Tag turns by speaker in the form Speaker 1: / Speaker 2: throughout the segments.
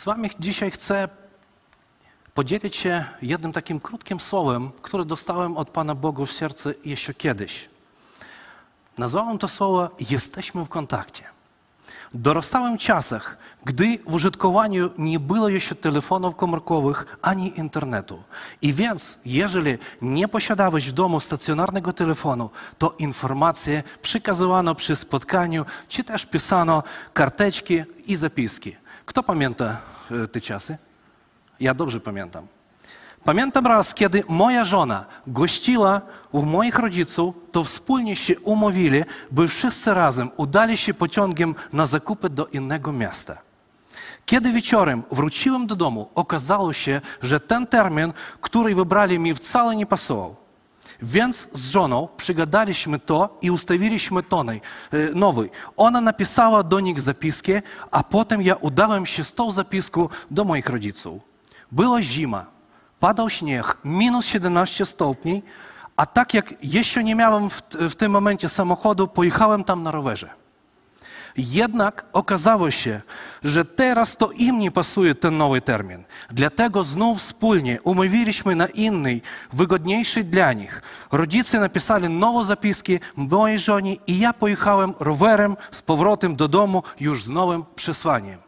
Speaker 1: z Wami dzisiaj chcę podzielić się jednym takim krótkim słowem, które dostałem od Pana Boga w serce jeszcze kiedyś. Nazwałem to słowo jesteśmy w kontakcie. Dorastałem w czasach, gdy w użytkowaniu nie było jeszcze telefonów komórkowych ani internetu. I więc, jeżeli nie posiadałeś w domu stacjonarnego telefonu, to informacje przekazywano przy spotkaniu, czy też pisano karteczki i zapiski. Kto pamięta e, te czasy? Ja dobrze pamiętam. Pamiętam raz, kiedy moja żona gościła u moich rodziców, to wspólnie się umówili, by wszyscy razem udali się pociągiem na zakupy do innego miasta. Kiedy wieczorem wróciłem do domu, okazało się, że ten termin, który wybrali mi wcale nie pasował. Więc z żoną przygadaliśmy to i ustawiliśmy tonej e, nowy. Ona napisała do nich zapiski, a potem ja udałem się z tą zapiską do moich rodziców. Była zima, padał śnieg, minus 17 stopni, a tak jak jeszcze nie miałem w, w tym momencie samochodu, pojechałem tam na rowerze. Jednak okazało się, że teraz to im nie pasuje ten nowy termin. Dlatego znów wspólnie umówiliśmy na inny, wygodniejszy dla nich. Rodzice napisali nowe zapiski mojej żonie i ja pojechałem rowerem z powrotem do domu już z nowym przesłaniem.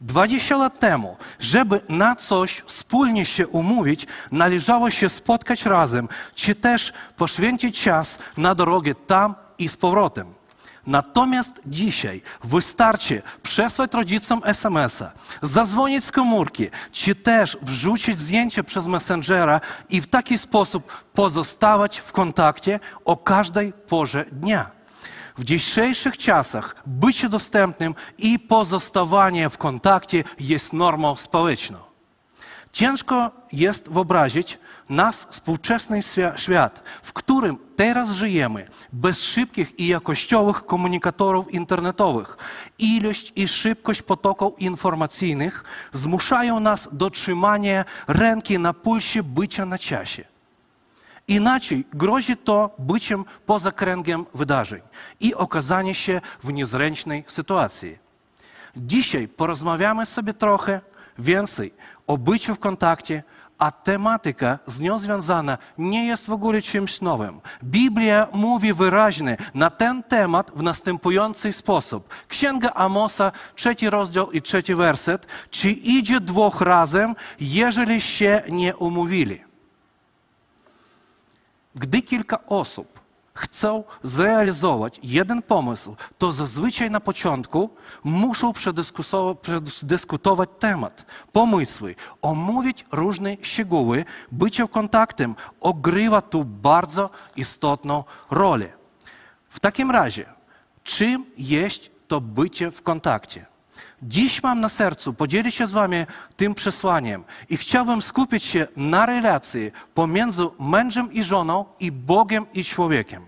Speaker 1: 20 lat temu, żeby na coś wspólnie się umówić, należało się spotkać razem, czy też poświęcić czas na drogę tam i z powrotem. Natomiast dzisiaj wystarczy przesłać rodzicom SMS-a, zadzwonić z komórki, czy też wrzucić zdjęcie przez Messengera i w taki sposób pozostawać w kontakcie o każdej porze dnia. W dzisiejszych czasach bycie dostępnym i pozostawanie w kontakcie jest normą społeczną. Ciężko jest wyobrazić nas współczesny świat, w którym teraz żyjemy, bez szybkich i jakościowych komunikatorów internetowych. Ilość i szybkość potoków informacyjnych zmuszają nas do trzymania ręki na pulsie bycia na czasie. Inaczej grozi to byciem poza kręgiem wydarzeń i okazanie się w niezręcznej sytuacji. Dzisiaj porozmawiamy sobie trochę więcej o byciu w kontakcie, a tematyka z nią związana nie jest w ogóle czymś nowym. Biblia mówi wyraźnie na ten temat w następujący sposób. Księga Amosa, trzeci rozdział i trzeci werset. Czy idzie dwóch razem, jeżeli się nie umówili? Gdy kilka osób chcą zrealizować jeden pomysł, to zazwyczaj na początku muszą przedyskutować temat, pomysły, omówić różne szczegóły. Bycie kontaktem ogrywa tu bardzo istotną rolę. W takim razie, czym jest to bycie w kontakcie? Dziś mam na sercu podzielić się z Wami tym przesłaniem i chciałbym skupić się na relacji pomiędzy mężem i żoną i Bogiem i człowiekiem.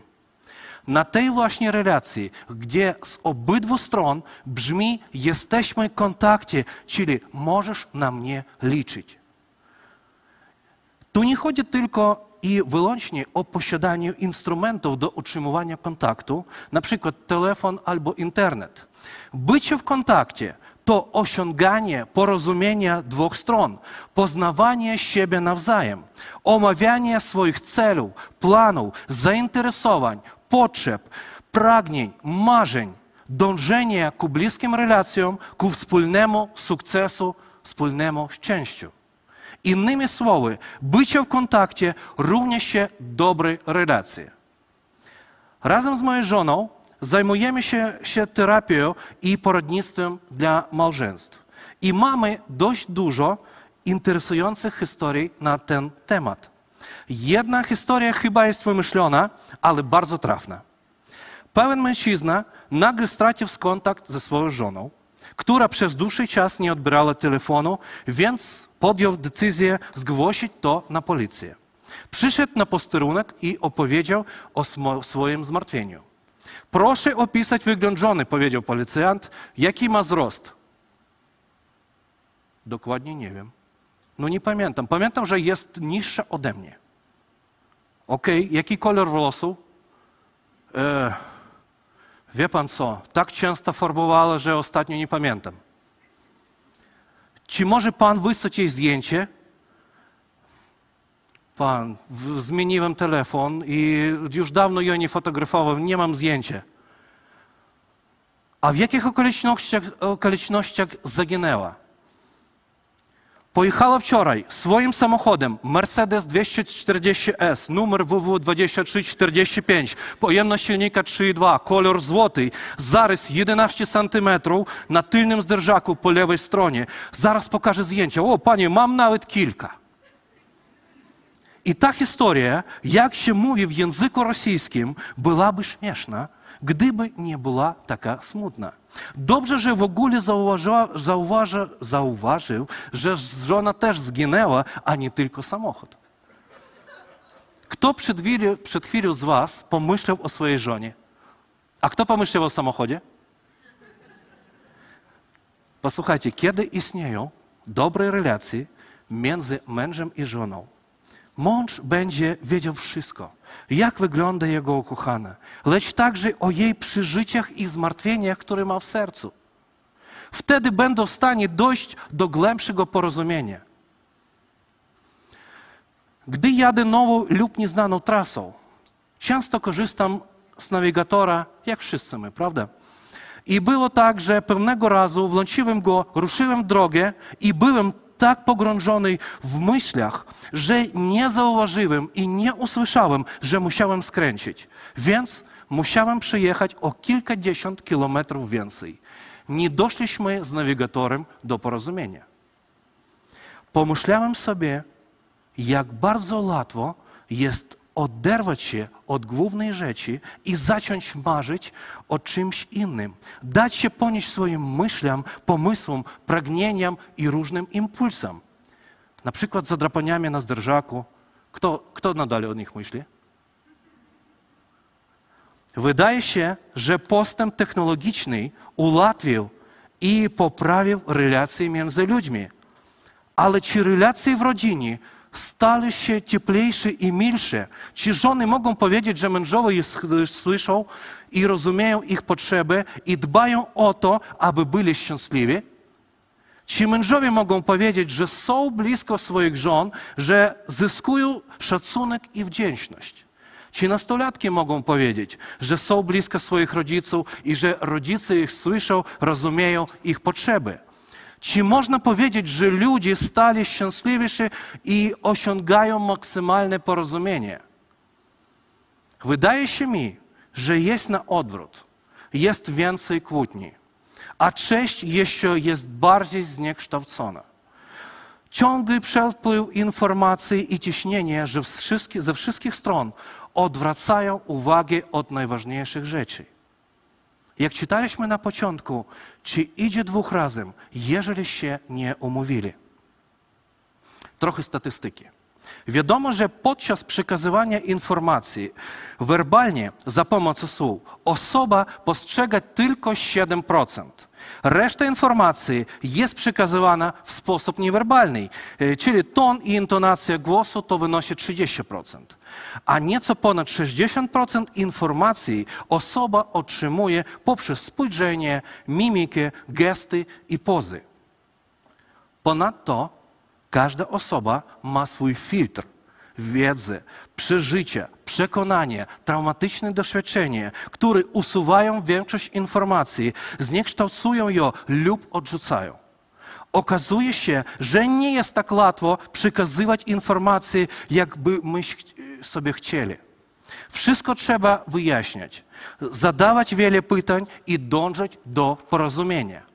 Speaker 1: Na tej właśnie relacji, gdzie z obydwu stron brzmi jesteśmy w kontakcie, czyli możesz na mnie liczyć. Tu nie chodzi tylko i wyłącznie o posiadaniu instrumentów do utrzymywania kontaktu, na przykład telefon albo internet. Bycie w kontakcie to osiąganie porozumienia dwóch stron, poznawanie siebie nawzajem, omawianie swoich celów, planów, zainteresowań, potrzeb, pragnień, marzeń, dążenie ku bliskim relacjom, ku wspólnemu sukcesu, wspólnemu szczęściu. Innymi słowy, bycie w kontakcie równie się dobrej relacji. Razem z moją żoną zajmujemy się, się terapią i poradnictwem dla małżeństw. I mamy dość dużo interesujących historii na ten temat. Jedna historia chyba jest wymyślona, ale bardzo trafna. Pewien mężczyzna nagle stracił kontakt ze swoją żoną, która przez dłuższy czas nie odbierała telefonu, więc podjął decyzję zgłosić to na policję. Przyszedł na posterunek i opowiedział o swoim zmartwieniu. Proszę opisać wygląd żony, powiedział policjant. Jaki ma wzrost? Dokładnie nie wiem. No nie pamiętam. Pamiętam, że jest niższa ode mnie. Ok, jaki kolor włosu? E, wie pan co, tak często farbowała, że ostatnio nie pamiętam. Czy może pan wysłać jej zdjęcie? Pan, zmieniłem telefon i już dawno ją nie fotografował, nie mam zdjęcia. A w jakich okolicznościach, okolicznościach zaginęła? Pojechała wczoraj swoim samochodem Mercedes 240S, numer WW2345, pojemność silnika 3.2, kolor złoty, zarys 11 cm na tylnym zderzaku po lewej stronie. Zaraz pokażę zdjęcia. O, panie, mam nawet kilka. I ta historia, jak się mówi w języku rosyjskim, byłaby śmieszna, gdyby nie była taka smutna. Dobrze, że w ogóle zauważyła, zauważy, zauważył, że żona też zginęła, a nie tylko samochód. Kto przed przed chwilą z Was pomyślał o swojej żonie? A kto pomyślał o samochodzie? Posłuchajcie, kiedy istnieją dobre relacje między mężem i żoną, Mąż będzie wiedział wszystko, jak wygląda jego ukochana, lecz także o jej przeżyciach i zmartwieniach, które ma w sercu. Wtedy będą w stanie dojść do głębszego porozumienia. Gdy jadę nową lub nieznaną trasą, często korzystam z nawigatora, jak wszyscy my, prawda? I było tak, że pewnego razu włączyłem go, ruszyłem drogę i byłem tak pogrążony w myślach, że nie zauważyłem i nie usłyszałem, że musiałem skręcić. Więc musiałem przejechać o kilkadziesiąt kilometrów więcej. Nie doszliśmy z nawigatorem do porozumienia. Pomyślałem sobie, jak bardzo łatwo jest oderwać się od głównej rzeczy i zacząć marzyć o czymś innym. Dać się ponieść swoim myślom, pomysłom, pragnieniom i różnym impulsom. Na przykład zadrapaniami na zderzaku. Kto, kto nadal o nich myśli? Wydaje się, że postęp technologiczny ułatwił i poprawił relacje między ludźmi. Ale czy relacje w rodzinie stały się cieplejsze i milsze? Czy żony mogą powiedzieć, że mężowie ich słyszą i rozumieją ich potrzeby i dbają o to, aby byli szczęśliwi? Czy mężowie mogą powiedzieć, że są blisko swoich żon, że zyskują szacunek i wdzięczność? Czy nastolatki mogą powiedzieć, że są blisko swoich rodziców i że rodzice ich słyszą, rozumieją ich potrzeby? Czy można powiedzieć, że ludzie stali szczęśliwsi i osiągają maksymalne porozumienie? Wydaje się mi, że jest na odwrót. Jest więcej kłótni, a cześć jeszcze jest bardziej zniekształcona. Ciągły przepływ informacji i ciśnienie że ze wszystkich stron odwracają uwagę od najważniejszych rzeczy. Jak czytaliśmy na początku, czy idzie dwóch razem, jeżeli się nie umówili. Trochę statystyki. Wiadomo, że podczas przekazywania informacji werbalnie za pomocą słów osoba postrzega tylko 7%. Reszta informacji jest przekazywana w sposób niewerbalny, czyli ton i intonacja głosu to wynosi 30%. A nieco ponad 60% informacji osoba otrzymuje poprzez spojrzenie, mimikę, gesty i pozy. Ponadto każda osoba ma swój filtr wiedzy, przeżycia, przekonanie, traumatyczne doświadczenie, które usuwają większość informacji, zniekształcują ją lub odrzucają. Okazuje się, że nie jest tak łatwo przekazywać informacje, jakby my sobie chcieli. Wszystko trzeba wyjaśniać, zadawać wiele pytań i dążyć do porozumienia.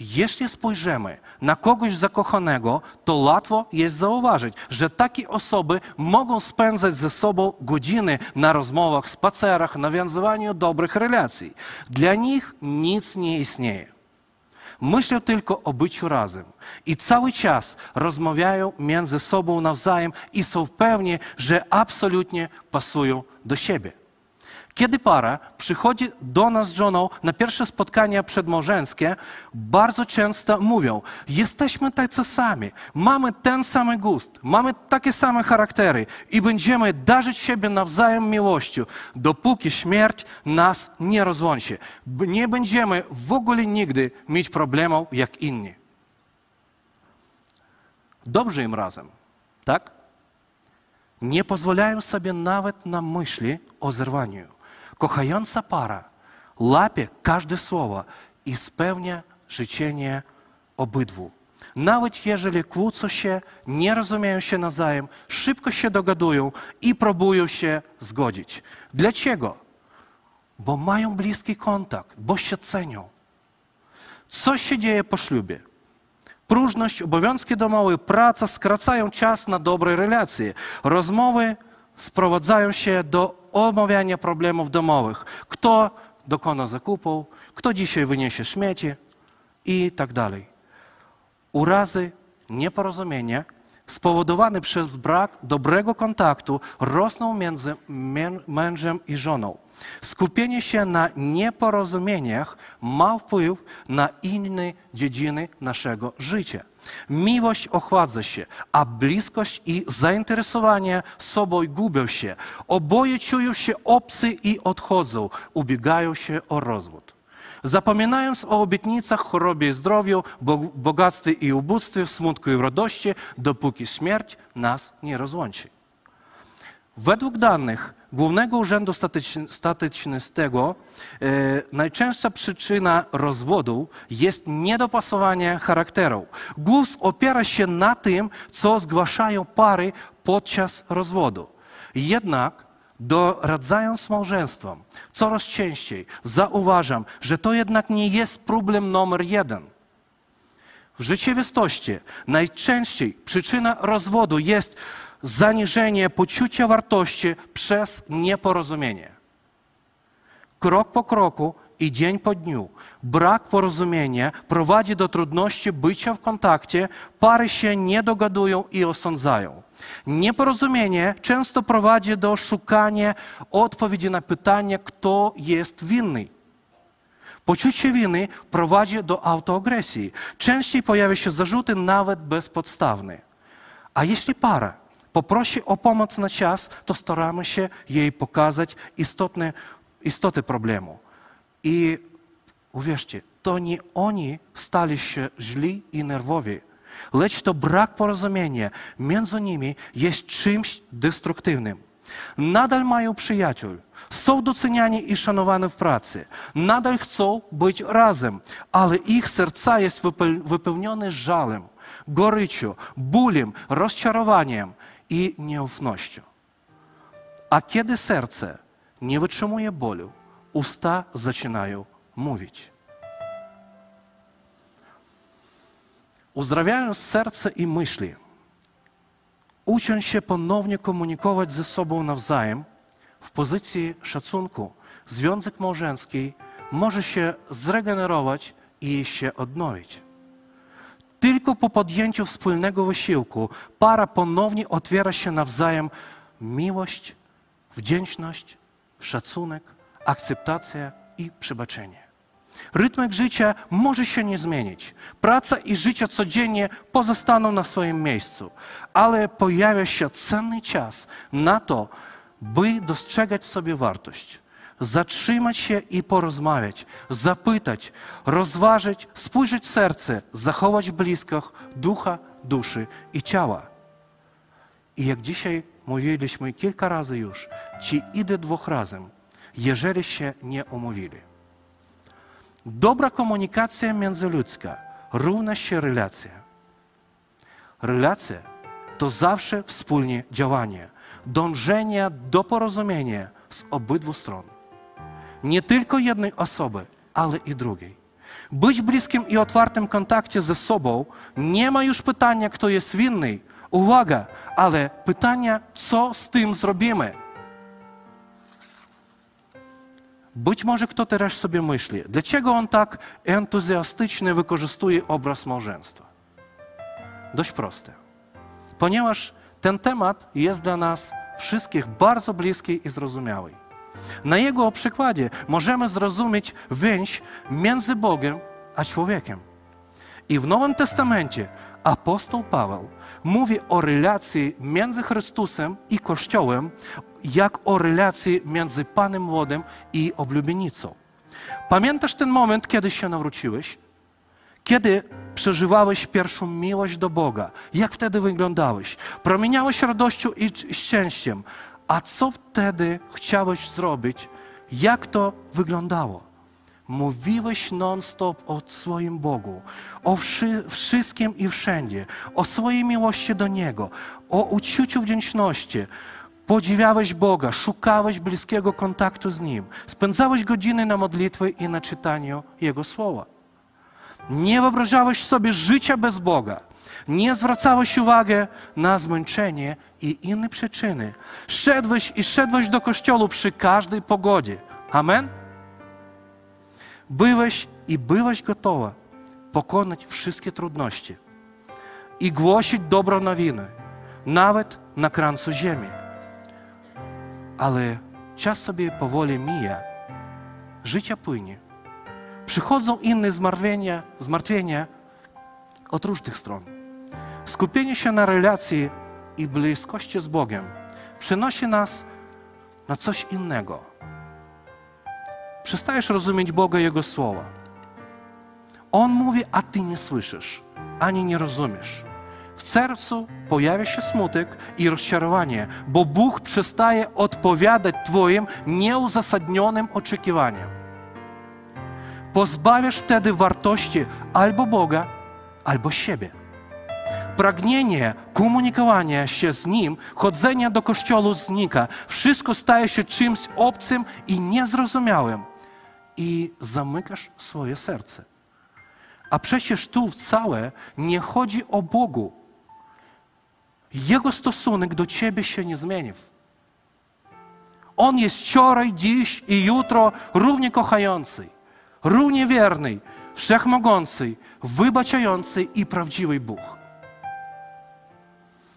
Speaker 1: Jeśli spojrzymy na kogoś zakochanego, to łatwo jest zauważyć, że takie osoby mogą spędzać ze sobą godziny na rozmowach, spacerach, nawiązywaniu dobrych relacji. Dla nich nic nie istnieje. Myślą tylko o byciu razem i cały czas rozmawiają między sobą nawzajem i są pewni, że absolutnie pasują do siebie. Kiedy para przychodzi do nas z żoną na pierwsze spotkania przedmałżeńskie, bardzo często mówią: Jesteśmy tacy sami, mamy ten sam gust, mamy takie same charaktery i będziemy darzyć siebie nawzajem miłością, dopóki śmierć nas nie rozłączy. Nie będziemy w ogóle nigdy mieć problemów jak inni. Dobrze im razem, tak? Nie pozwalają sobie nawet na myśli o zerwaniu. Kochająca para łapie każde słowo i spełnia życzenie obydwu. Nawet jeżeli kłócą się, nie rozumieją się nawzajem, szybko się dogadują i próbują się zgodzić. Dlaczego? Bo mają bliski kontakt, bo się cenią. Co się dzieje po ślubie? Próżność, obowiązki domowe, praca skracają czas na dobre relacje. Rozmowy sprowadzają się do omawiania problemów domowych. Kto dokona zakupów, kto dzisiaj wyniesie śmieci i tak dalej. Urazy, nieporozumienia spowodowane przez brak dobrego kontaktu rosną między mężem i żoną. Skupienie się na nieporozumieniach ma wpływ na inne dziedziny naszego życia. Miłość ochładza się, a bliskość i zainteresowanie sobą gubią się. Oboje czują się obcy i odchodzą, ubiegają się o rozwód. Zapominając o obietnicach, chorobie i zdrowiu, bogactwie i ubóstwie, smutku i radości, dopóki śmierć nas nie rozłączy. Według danych Głównego Urzędu Statystycznego e, najczęstsza przyczyna rozwodu jest niedopasowanie charakteru. Głos opiera się na tym, co zgłaszają pary podczas rozwodu. Jednak doradzając małżeństwom coraz częściej zauważam, że to jednak nie jest problem numer jeden. W rzeczywistości najczęściej przyczyna rozwodu jest zaniżenie poczucia wartości przez nieporozumienie. Krok po kroku i dzień po dniu brak porozumienia prowadzi do trudności bycia w kontakcie, pary się nie dogadują i osądzają. Nieporozumienie często prowadzi do szukania odpowiedzi na pytanie, kto jest winny. Poczucie winy prowadzi do autoagresji. Częściej pojawia się zarzuty nawet bezpodstawne. A jeśli para poprosi o pomoc na czas, to staramy się jej pokazać istotne, istoty problemu. I uwierzcie, to nie oni stali się źli i nerwowi, lecz to brak porozumienia między nimi jest czymś destruktywnym. Nadal mają przyjaciół, są doceniani i szanowani w pracy, nadal chcą być razem, ale ich serca jest wypełnione żalem, goryczą, bólem, rozczarowaniem i nieufnością. A kiedy serce nie wytrzymuje bólu, usta zaczynają mówić. Uzdrawiając serce i myśli, ucząc się ponownie komunikować ze sobą nawzajem, w pozycji szacunku, związek małżeński może się zregenerować i się odnowić. Tylko po podjęciu wspólnego wysiłku para ponownie otwiera się nawzajem miłość, wdzięczność, szacunek, akceptacja i przebaczenie. Rytm życia może się nie zmienić. Praca i życie codziennie pozostaną na swoim miejscu, ale pojawia się cenny czas na to, by dostrzegać sobie wartość, zatrzymać się i porozmawiać, zapytać, rozważyć, spojrzeć w serce, zachować bliskich ducha, duszy i ciała. I jak dzisiaj mówiliśmy kilka razy już, ci idę dwóch razem, jeżeli się nie umówili. Dobra komunikacja międzyludzka równa się relacja. Relacja to zawsze wspólne działanie, dążenie do porozumienia z obydwu stron. Nie tylko jednej osoby, ale i drugiej. Być bliskim i otwartym kontakcie ze sobą nie ma już pytania, kto jest winny. Uwaga, ale pytania, co z tym zrobimy? Być może kto teraz sobie myśli, dlaczego on tak entuzjastycznie wykorzystuje obraz małżeństwa? Dość proste. Ponieważ ten temat jest dla nas wszystkich bardzo bliski i zrozumiały. Na jego przykładzie możemy zrozumieć więź między Bogiem a człowiekiem. I w Nowym Testamencie apostoł Paweł mówi o relacji między Chrystusem i Kościołem, jak o relacji między Panem Młodym i oblubienicą. Pamiętasz ten moment, kiedy się nawróciłeś? Kiedy przeżywałeś pierwszą miłość do Boga, jak wtedy wyglądałeś? Promieniałeś radością i szczęściem. A co wtedy chciałeś zrobić? Jak to wyglądało? Mówiłeś non-stop o swoim Bogu, o wszy wszystkim i wszędzie, o swojej miłości do Niego, o uczuciu wdzięczności. Podziwiałeś Boga, szukałeś bliskiego kontaktu z Nim, spędzałeś godziny na modlitwie i na czytaniu Jego Słowa. Nie wyobrażałeś sobie życia bez Boga. Nie zwracałeś uwagi na zmęczenie i inne przyczyny. Szedłeś i szedłeś do kościoła przy każdej pogodzie. Amen? Byłeś i byłeś gotowa pokonać wszystkie trudności i głosić dobrą nowinę, nawet na krańcu ziemi. Ale czas sobie powoli mija, życie płynie. Przychodzą inne zmartwienia, zmartwienia od różnych stron. Skupienie się na relacji i bliskości z Bogiem przenosi nas na coś innego. Przestajesz rozumieć Boga i Jego słowa. On mówi, a ty nie słyszysz, ani nie rozumiesz. W sercu pojawia się smutek i rozczarowanie, bo Bóg przestaje odpowiadać Twoim nieuzasadnionym oczekiwaniom. Pozbawiasz wtedy wartości albo Boga, albo siebie. Pragnienie komunikowania się z Nim, chodzenia do kościoła znika. Wszystko staje się czymś obcym i niezrozumiałym. I zamykasz swoje serce. A przecież tu wcale nie chodzi o Bogu. Jego stosunek do Ciebie się nie zmienił. On jest wczoraj, dziś i jutro równie kochający, równie wierny, wszechmogący, wybaczający i prawdziwy Bóg.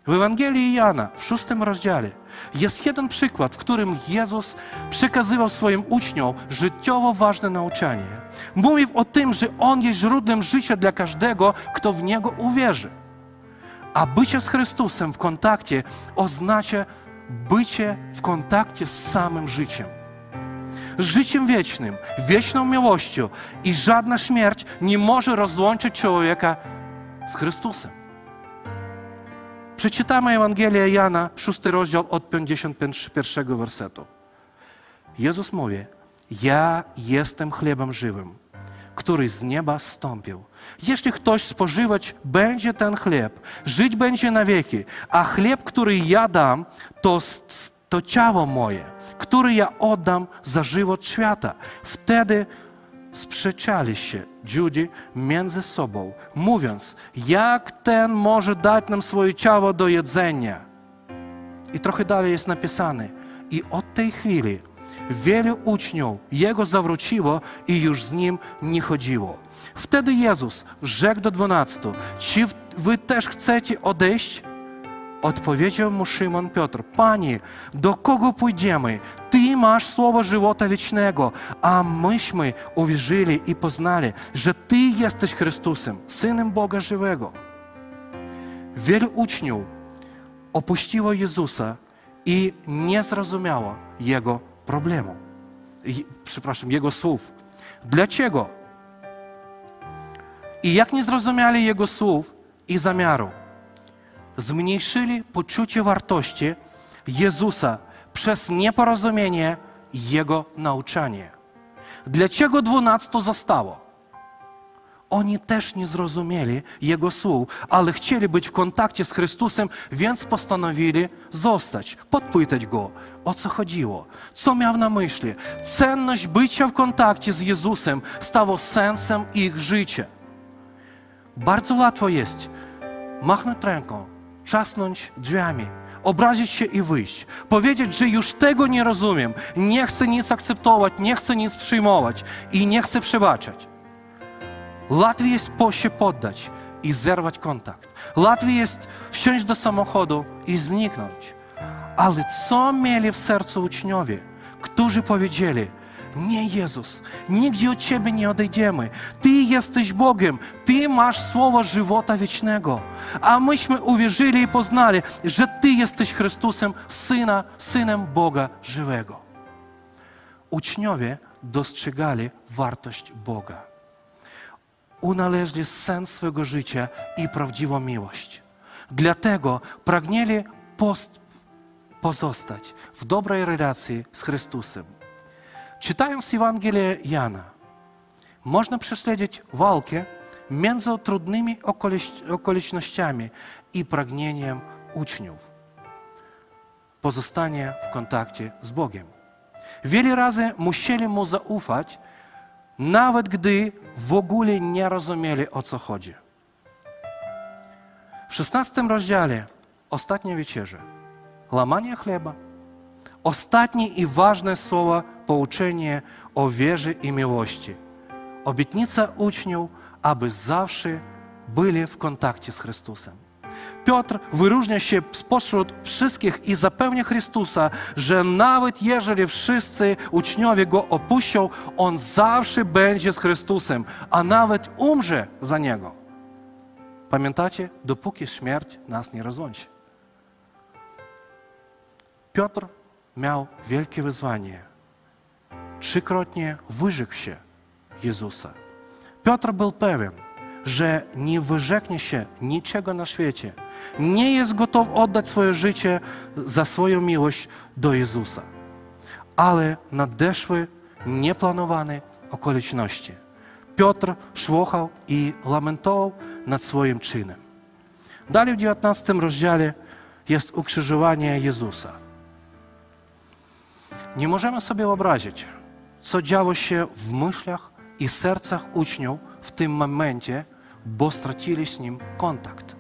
Speaker 1: W Ewangelii Jana w szóstym rozdziale jest jeden przykład, w którym Jezus przekazywał swoim uczniom życiowo ważne nauczanie. Mówił o tym, że On jest źródłem życia dla każdego, kto w Niego uwierzy. A bycie z Chrystusem w kontakcie oznacza bycie w kontakcie z samym życiem. Z życiem wiecznym, wieczną miłością i żadna śmierć nie może rozłączyć człowieka z Chrystusem. Przeczytamy Ewangelię Jana, szósty rozdział od 51 wersetu. Jezus mówi, ja jestem chlebem żywym, który z nieba stąpił. Jeśli ktoś spożywać będzie ten chleb, żyć będzie na wieki, a chleb, który ja dam, to, to ciało moje, które ja oddam za żywot świata. Wtedy sprzeczali się Żydzi między sobą, mówiąc, jak ten może dać nam swoje ciało do jedzenia. I trochę dalej jest napisane, i od tej chwili wielu uczniów Jego zawróciło i już z Nim nie chodziło. Wtedy Jezus rzekł do dwunastu, czy wy też chcecie odejść? Odpowiedział mu Szymon Piotr, Panie, do kogo pójdziemy? Ty masz słowo żywota wiecznego, a myśmy uwierzyli i poznali, że Ty jesteś Chrystusem, Synem Boga żywego. Wielu uczniów opuściło Jezusa i nie zrozumiało Jego problemu. Przepraszam, Jego słów. Dlaczego? I jak nie zrozumieli Jego słów i zamiaru? zmniejszyli poczucie wartości Jezusa przez nieporozumienie Jego nauczanie. Dlaczego dwunastu zostało? Oni też nie zrozumieli Jego słów, ale chcieli być w kontakcie z Chrystusem, więc postanowili zostać, podpytać Go, o co chodziło, co miał na myśli. Cenność bycia w kontakcie z Jezusem stało sensem ich życia. Bardzo łatwo jest machnąć ręką, trzasnąć drzwiami, obrazić się i wyjść. Powiedzieć, że już tego nie rozumiem, nie chcę nic akceptować, nie chcę nic przyjmować i nie chcę przebaczać. Łatwiej jest po się poddać i zerwać kontakt. Łatwiej jest wsiąść do samochodu i zniknąć. Ale co mieli w sercu uczniowie, którzy powiedzieli – nie Jezus, nigdzie od Ciebie nie odejdziemy. Ty jesteś Bogiem, Ty masz słowo żywota wiecznego. A myśmy uwierzyli i poznali, że Ty jesteś Chrystusem, Syna, Synem Boga żywego. Uczniowie dostrzegali wartość Boga. Unaleźli sens swego życia i prawdziwą miłość. Dlatego pragnęli post, pozostać w dobrej relacji z Chrystusem. Czytając Ewangelię Jana, można prześledzić walkę między trudnymi okolicznościami i pragnieniem uczniów. Pozostanie w kontakcie z Bogiem. Wiele razy musieli mu zaufać, nawet gdy w ogóle nie rozumieli o co chodzi. W szesnastym rozdziale ostatnia wieczerza, łamanie chleba, ostatnie i ważne słowa pouczenie o wierze i miłości, obietnica uczniów, aby zawsze byli w kontakcie z Chrystusem. Piotr wyróżnia się spośród wszystkich i zapewnia Chrystusa, że nawet jeżeli wszyscy uczniowie go opuszczą, on zawsze będzie z Chrystusem, a nawet umrze za niego. Pamiętacie? Dopóki śmierć nas nie rozłączy. Piotr miał wielkie wyzwanie. Trzykrotnie wyrzekł się Jezusa. Piotr był pewien, że nie wyrzeknie się niczego na świecie. Nie jest gotów oddać swoje życie za swoją miłość do Jezusa. Ale nadeszły nieplanowane okoliczności. Piotr szłochał i lamentował nad swoim czynem. Dalej w 19 rozdziale jest ukrzyżowanie Jezusa. Nie możemy sobie wyobrazić, co działo się w myślach i sercach uczniów w tym momencie, bo stracili z nim kontakt.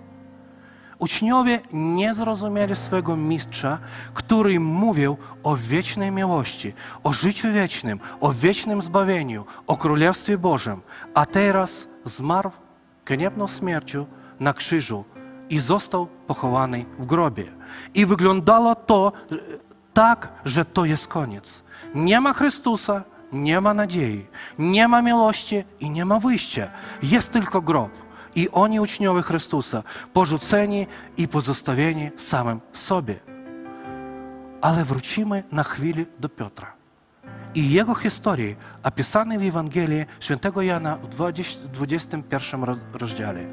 Speaker 1: Uczniowie nie zrozumieli swego mistrza, który mówił o wiecznej miłości, o życiu wiecznym, o wiecznym zbawieniu, o Królestwie Bożym, a teraz zmarł gniewną śmiercią na krzyżu i został pochowany w grobie. I wyglądało to tak, że to jest koniec. Nie ma Chrystusa, nie ma nadziei, nie ma miłości i nie ma wyjścia. Jest tylko grob. I oni uczniowie Chrystusa, porzuceni i pozostawieni samym sobie. Ale wrócimy na chwilę do Piotra. I jego historii opisanej w Ewangelii świętego Jana w 21 rozdziale.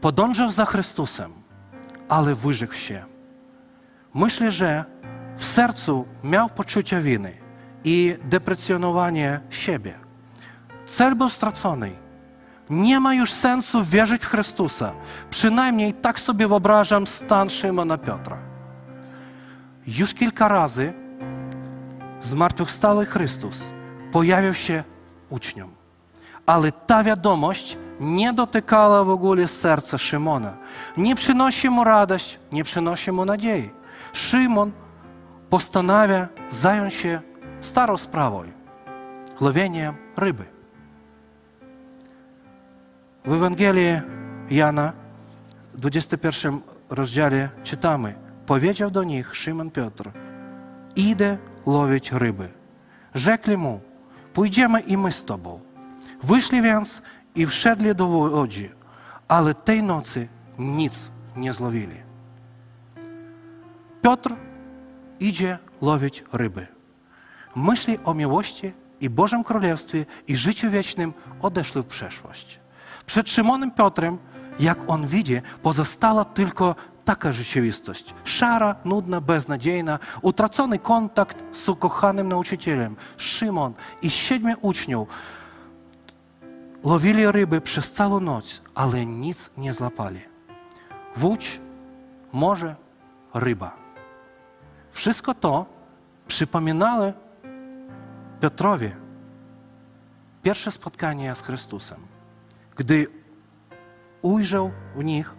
Speaker 1: Podążał za Chrystusem, ale wyrzekł się. Myślę, że w sercu miał poczucie winy i deprecjonowanie siebie. Cel był stracony. Nie ma już sensu wierzyć w Chrystusa. Przynajmniej tak sobie wyobrażam stan Szymona Piotra. Już kilka razy zmartwychwstały Chrystus pojawił się uczniom. Ale ta wiadomość nie dotykała w ogóle serca Szymona. Nie przynosi mu radość, nie przynosi mu nadziei. Szymon postanawia zająć się starą sprawą łowieniem ryby. W Ewangelii Jana, w 21 rozdziale czytamy: Powiedział do nich Szymon Piotr: Idę łowić ryby. Rzekli mu: Pójdziemy i my z tobą. Wyszli więc i wszedli do łodzi, ale tej nocy nic nie złowili. Piotr idzie łowić ryby. Myśli o miłości i Bożym Królestwie i życiu wiecznym odeszły w przeszłość. Przed Szymonem Piotrem, jak on widzi, pozostała tylko taka rzeczywistość. Szara, nudna, beznadziejna, utracony kontakt z ukochanym nauczycielem. Szymon i siedmiu uczniów łowili ryby przez całą noc, ale nic nie złapali. Wódź, morze, ryba. Wszystko to przypominało Piotrowi pierwsze spotkanie z Chrystusem, gdy ujrzał w nich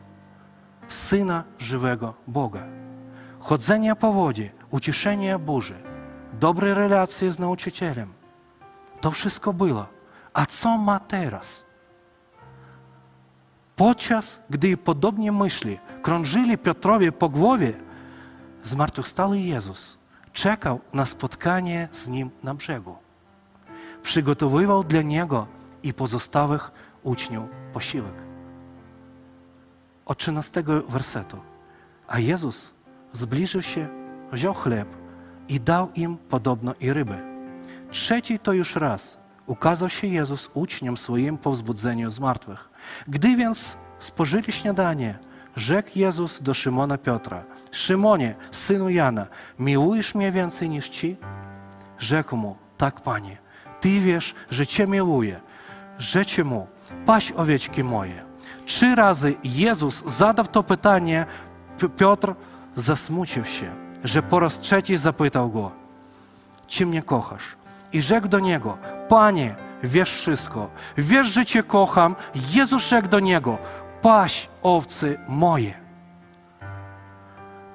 Speaker 1: Syna żywego Boga. Chodzenie po wodzie, uciszenie burzy, dobre relacje z nauczycielem. To wszystko było. A co ma teraz? Podczas gdy podobnie myśli krążyli Piotrowie po głowie, zmartwychwstały Jezus czekał na spotkanie z Nim na brzegu. Przygotowywał dla Niego i pozostałych uczniów posiłek. Od 13 wersetu. A Jezus zbliżył się, wziął chleb i dał im podobno i rybę. Trzeci to już raz ukazał się Jezus uczniom swoim po wzbudzeniu z martwych. Gdy więc spożyli śniadanie, rzekł Jezus do Szymona Piotra, Szymonie, synu Jana, miłujesz mnie więcej niż ci? Rzekł mu, tak panie, ty wiesz, że cię miłuję. Rzecie mu, paś owieczki moje. Trzy razy Jezus zadał to pytanie, Piotr zasmucił się, że po raz trzeci zapytał go, czy mnie kochasz? I rzekł do niego, Panie, wiesz wszystko, wiesz, że Cię kocham. Jezus rzekł do niego, paś owcy moje.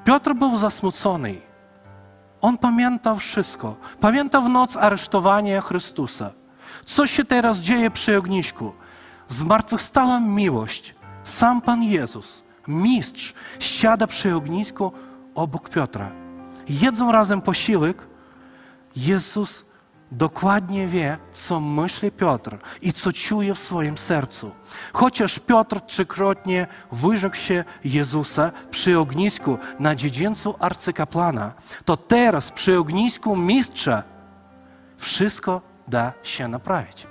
Speaker 1: Piotr był zasmucony. On pamiętał wszystko. Pamiętał noc aresztowania Chrystusa. Co się teraz dzieje przy ognisku? Zmartwychwstała miłość. Sam Pan Jezus, mistrz, siada przy ognisku obok Piotra. Jedzą razem posiłek. Jezus dokładnie wie, co myśli Piotr i co czuje w swoim sercu. Chociaż Piotr trzykrotnie wyrzekł się Jezusa przy ognisku na dziedzińcu arcykapłana, to teraz przy ognisku mistrza wszystko da się naprawić.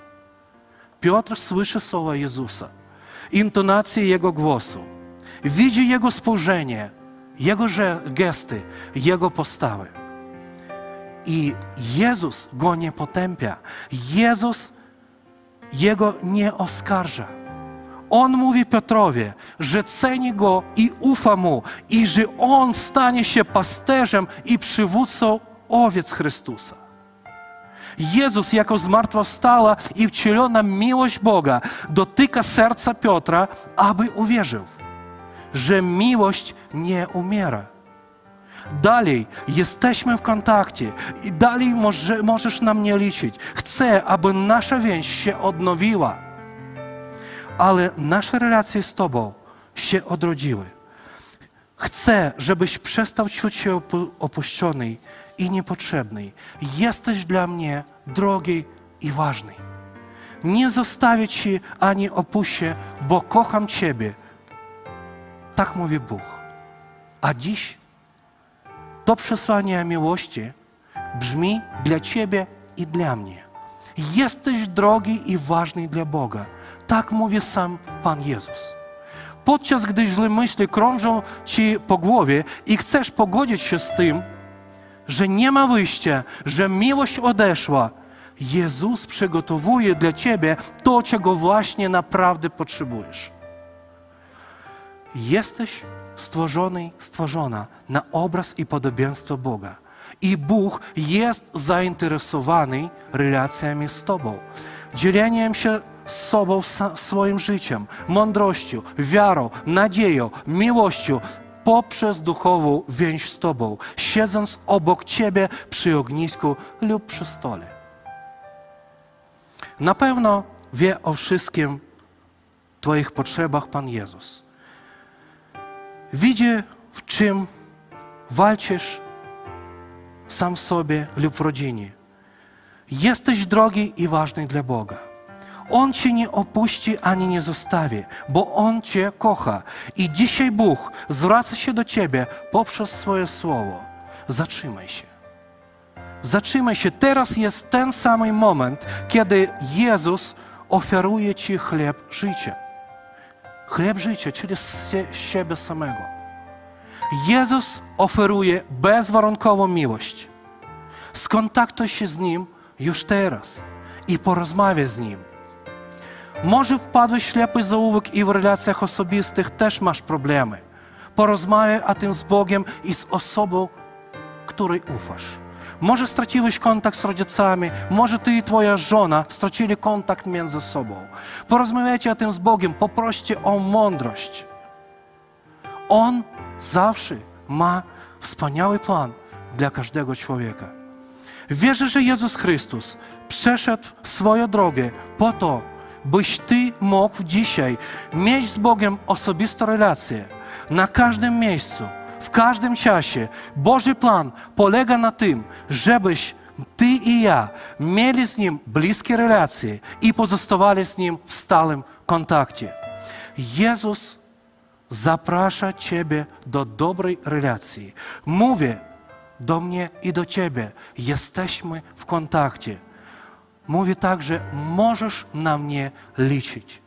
Speaker 1: Piotr słyszy słowa Jezusa, intonację Jego głosu, widzi Jego spojrzenie, Jego gesty, Jego postawy. I Jezus go nie potępia. Jezus jego nie oskarża. On mówi Piotrowie, że ceni go i ufa mu, i że on stanie się pasterzem i przywódcą owiec Chrystusa. Jezus jako zmartwychwstała i wcielona miłość Boga dotyka serca Piotra, aby uwierzył, że miłość nie umiera Dalej jesteśmy w kontakcie i dalej może, możesz na mnie liczyć. Chcę, aby nasza więź się odnowiła, ale nasze relacje z Tobą się odrodziły. Chcę, żebyś przestał czuć się opuszczony i niepotrzebny. Jesteś dla mnie drogi i ważny. Nie zostawię Ci ani opuścię, bo kocham Ciebie. Tak mówi Bóg. A dziś to przesłanie miłości brzmi dla Ciebie i dla mnie. Jesteś drogi i ważny dla Boga. Tak mówi sam Pan Jezus. Podczas gdy źle myśli krążą Ci po głowie i chcesz pogodzić się z tym, że nie ma wyjścia, że miłość odeszła, Jezus przygotowuje dla Ciebie to, czego właśnie naprawdę potrzebujesz. Jesteś stworzony, stworzona na obraz i podobieństwo Boga. I Bóg jest zainteresowany relacjami z Tobą, dzieleniem się z sobą swoim życiem, mądrością, wiarą, nadzieją, miłością poprzez duchową więź z Tobą, siedząc obok Ciebie przy ognisku lub przy stole. Na pewno wie o wszystkim Twoich potrzebach Pan Jezus. Widzi, w czym walczysz sam sobie lub w rodzinie. Jesteś drogi i ważny dla Boga. On Cię nie opuści ani nie zostawi, bo On Cię kocha. I dzisiaj Bóg zwraca się do Ciebie poprzez swoje słowo. Zatrzymaj się. Zatrzymaj się. Teraz jest ten sam moment, kiedy Jezus oferuje Ci chleb życia. Chleb życia, czyli z siebie samego. Jezus oferuje bezwarunkową miłość. Skontaktuj się z Nim już teraz i porozmawiaj z Nim. Może wpadłeś w ślepy zaułek i w relacjach osobistych też masz problemy. Porozmawiaj o tym z Bogiem i z osobą, której ufasz. Może straciłeś kontakt z rodzicami, może ty i twoja żona stracili kontakt między sobą. Porozmawiajcie o tym z Bogiem, poproście o mądrość. On zawsze ma wspaniały plan dla każdego człowieka. Wierzę, że Jezus Chrystus przeszedł swoją drogę po to, byś Ty mógł dzisiaj mieć z Bogiem osobistą relację na każdym miejscu, w każdym czasie. Boży plan polega na tym, żebyś Ty i ja mieli z Nim bliskie relacje i pozostawali z Nim w stałym kontakcie. Jezus zaprasza Ciebie do dobrej relacji. Mówię do mnie i do Ciebie. Jesteśmy w kontakcie. mówi tak, że możesz na mnie liczyć.